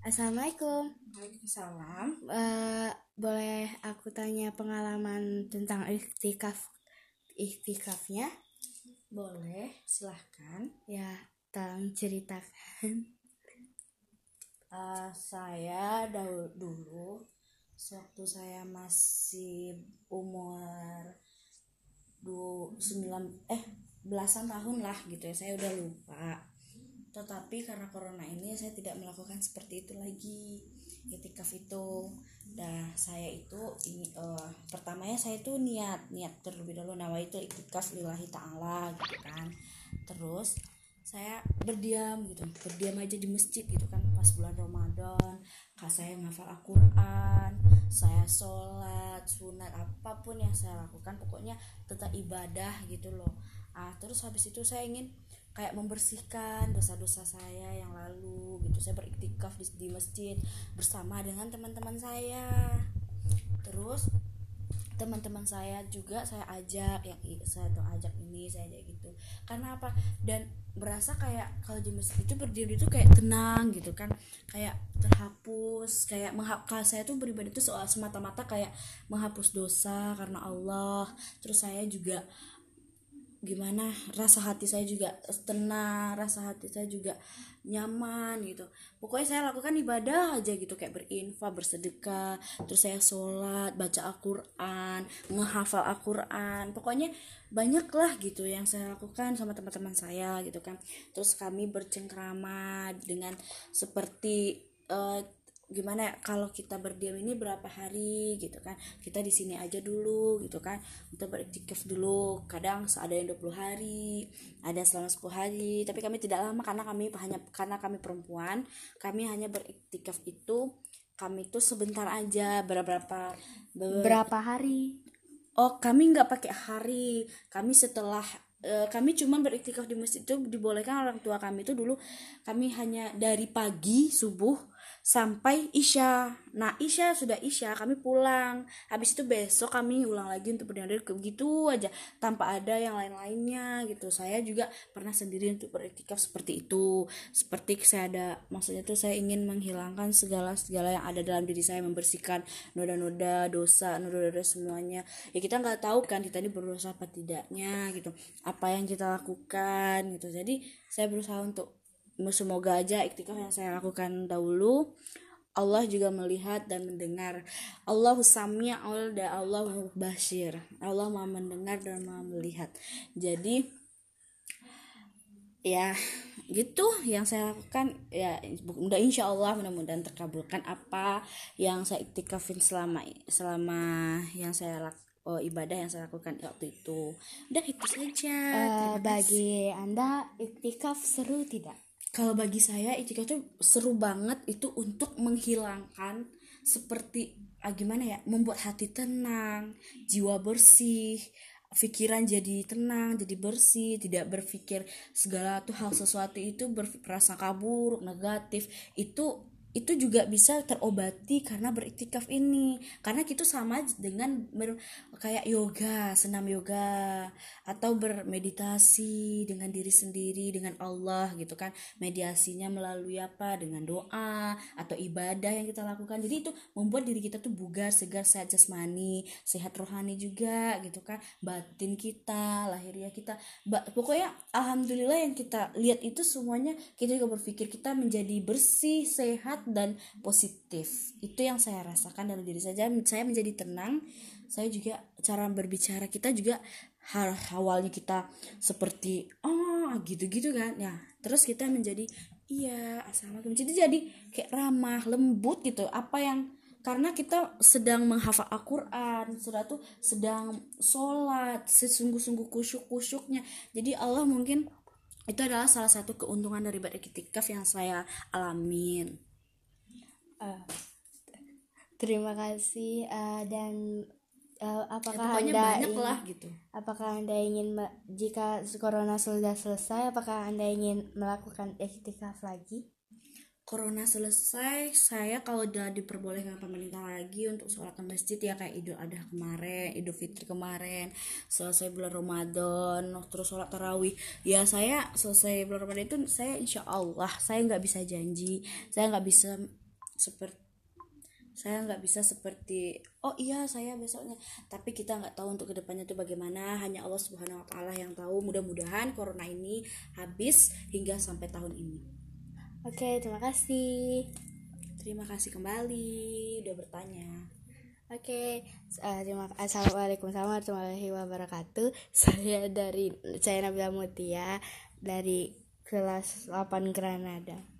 Assalamualaikum. Waalaikumsalam. Eh, boleh aku tanya pengalaman tentang iktikaf iktikafnya? Boleh, silahkan. Ya, tolong ceritakan. Uh, saya dahulu dulu sewaktu saya masih umur du sembilan eh belasan tahun lah gitu ya saya udah lupa tetapi karena corona ini saya tidak melakukan seperti itu lagi. Itikaf itu dah saya itu ini uh, pertamanya saya itu niat niat terlebih dahulu. Nama itu itikaf lillahi ta'ala gitu kan. Terus saya berdiam gitu berdiam aja di masjid gitu kan. Pas bulan Ramadan kak saya ngafal Al-Quran saya sholat sunat apa pun yang saya lakukan pokoknya tetap ibadah gitu loh. Ah terus habis itu saya ingin kayak membersihkan dosa-dosa saya yang lalu gitu. Saya beriktikaf di, di masjid bersama dengan teman-teman saya. Terus teman-teman saya juga saya ajak yang saya tuh ajak ini saya ajak gitu karena apa? Dan berasa kayak kalau di masjid itu berdiri itu kayak tenang gitu kan. Kayak terhapus kayak menghapus saya tuh beribadah itu semata-mata kayak menghapus dosa karena Allah. Terus saya juga gimana rasa hati saya juga tenang rasa hati saya juga nyaman gitu. Pokoknya saya lakukan ibadah aja gitu kayak berinfak bersedekah terus saya sholat baca Al-Quran menghafal Al-Quran. Pokoknya banyak lah gitu yang saya lakukan sama teman-teman saya gitu kan. Terus kami bercengkrama dengan seperti uh, gimana ya kalau kita berdiam ini berapa hari gitu kan kita di sini aja dulu gitu kan kita beriktikaf dulu kadang ada yang 20 hari ada selama 10 hari tapi kami tidak lama karena kami hanya karena kami perempuan kami hanya beriktikaf itu kami tuh sebentar aja berapa berapa hari? Oh kami nggak pakai hari kami setelah uh, kami cuma beriktikaf di masjid itu dibolehkan orang tua kami itu dulu kami hanya dari pagi subuh sampai Isya. Nah, Isya sudah Isya, kami pulang. Habis itu besok kami ulang lagi untuk berdiri gitu aja tanpa ada yang lain-lainnya gitu. Saya juga pernah sendiri untuk beriktikaf seperti itu. Seperti saya ada maksudnya tuh saya ingin menghilangkan segala-segala yang ada dalam diri saya, membersihkan noda-noda dosa, noda-noda semuanya. Ya kita nggak tahu kan kita ini berdosa apa tidaknya gitu. Apa yang kita lakukan gitu. Jadi saya berusaha untuk semoga aja iktikaf yang saya lakukan dahulu. Allah juga melihat dan mendengar. Allah samia Allah dan Allah basir Allah mau mendengar dan mau melihat. Jadi ya gitu yang saya lakukan. Ya mudah insya Allah mudah-mudahan terkabulkan apa yang saya iktikafin selama selama yang saya lakukan oh, ibadah yang saya lakukan waktu itu. Udah itu saja. Uh, bagi anda iktikaf seru tidak kalau bagi saya itikaf itu seru banget itu untuk menghilangkan seperti ah, gimana ya membuat hati tenang jiwa bersih pikiran jadi tenang jadi bersih tidak berpikir segala tuh hal sesuatu itu berperasaan kabur negatif itu itu juga bisa terobati karena beriktikaf ini. Karena kita sama dengan ber, kayak yoga senam yoga atau bermeditasi dengan diri sendiri dengan Allah gitu kan. Mediasinya melalui apa? Dengan doa atau ibadah yang kita lakukan. Jadi itu membuat diri kita tuh bugar segar sehat jasmani sehat rohani juga gitu kan. Batin kita lahiriah kita. Pokoknya alhamdulillah yang kita lihat itu semuanya kita juga berpikir kita menjadi bersih sehat sehat dan positif. Itu yang saya rasakan dalam diri saya. Saya menjadi tenang. Saya juga cara berbicara kita juga hal awalnya kita seperti oh gitu-gitu kan. Ya terus kita menjadi iya assalamualaikum. Jadi jadi kayak ramah lembut gitu. Apa yang karena kita sedang menghafal Al-Quran sudah tuh sedang sholat sesungguh-sungguh kusyuk-kusyuknya jadi Allah mungkin itu adalah salah satu keuntungan dari berikitikaf yang saya alamin uh, terima kasih uh, dan uh, apakah ya, anda banyak ingin, lah gitu. apakah anda ingin jika corona sudah selesai apakah anda ingin melakukan iktikaf lagi? Corona selesai saya kalau udah diperbolehkan pemerintah lagi untuk sholat ke masjid ya kayak idul adha kemarin idul fitri kemarin selesai bulan ramadan terus sholat tarawih. Ya saya selesai bulan ramadan itu saya insya Allah saya nggak bisa janji saya nggak bisa seperti saya nggak bisa seperti oh iya saya besoknya. Tapi kita nggak tahu untuk ke depannya itu bagaimana. Hanya Allah subhanahu wa taala yang tahu. Mudah-mudahan corona ini habis hingga sampai tahun ini. Oke terima kasih. Terima kasih kembali. Udah bertanya. Oke, uh, terima Assalamualaikum warahmatullahi wabarakatuh. Saya dari saya Nabila Mutia dari kelas 8 Granada.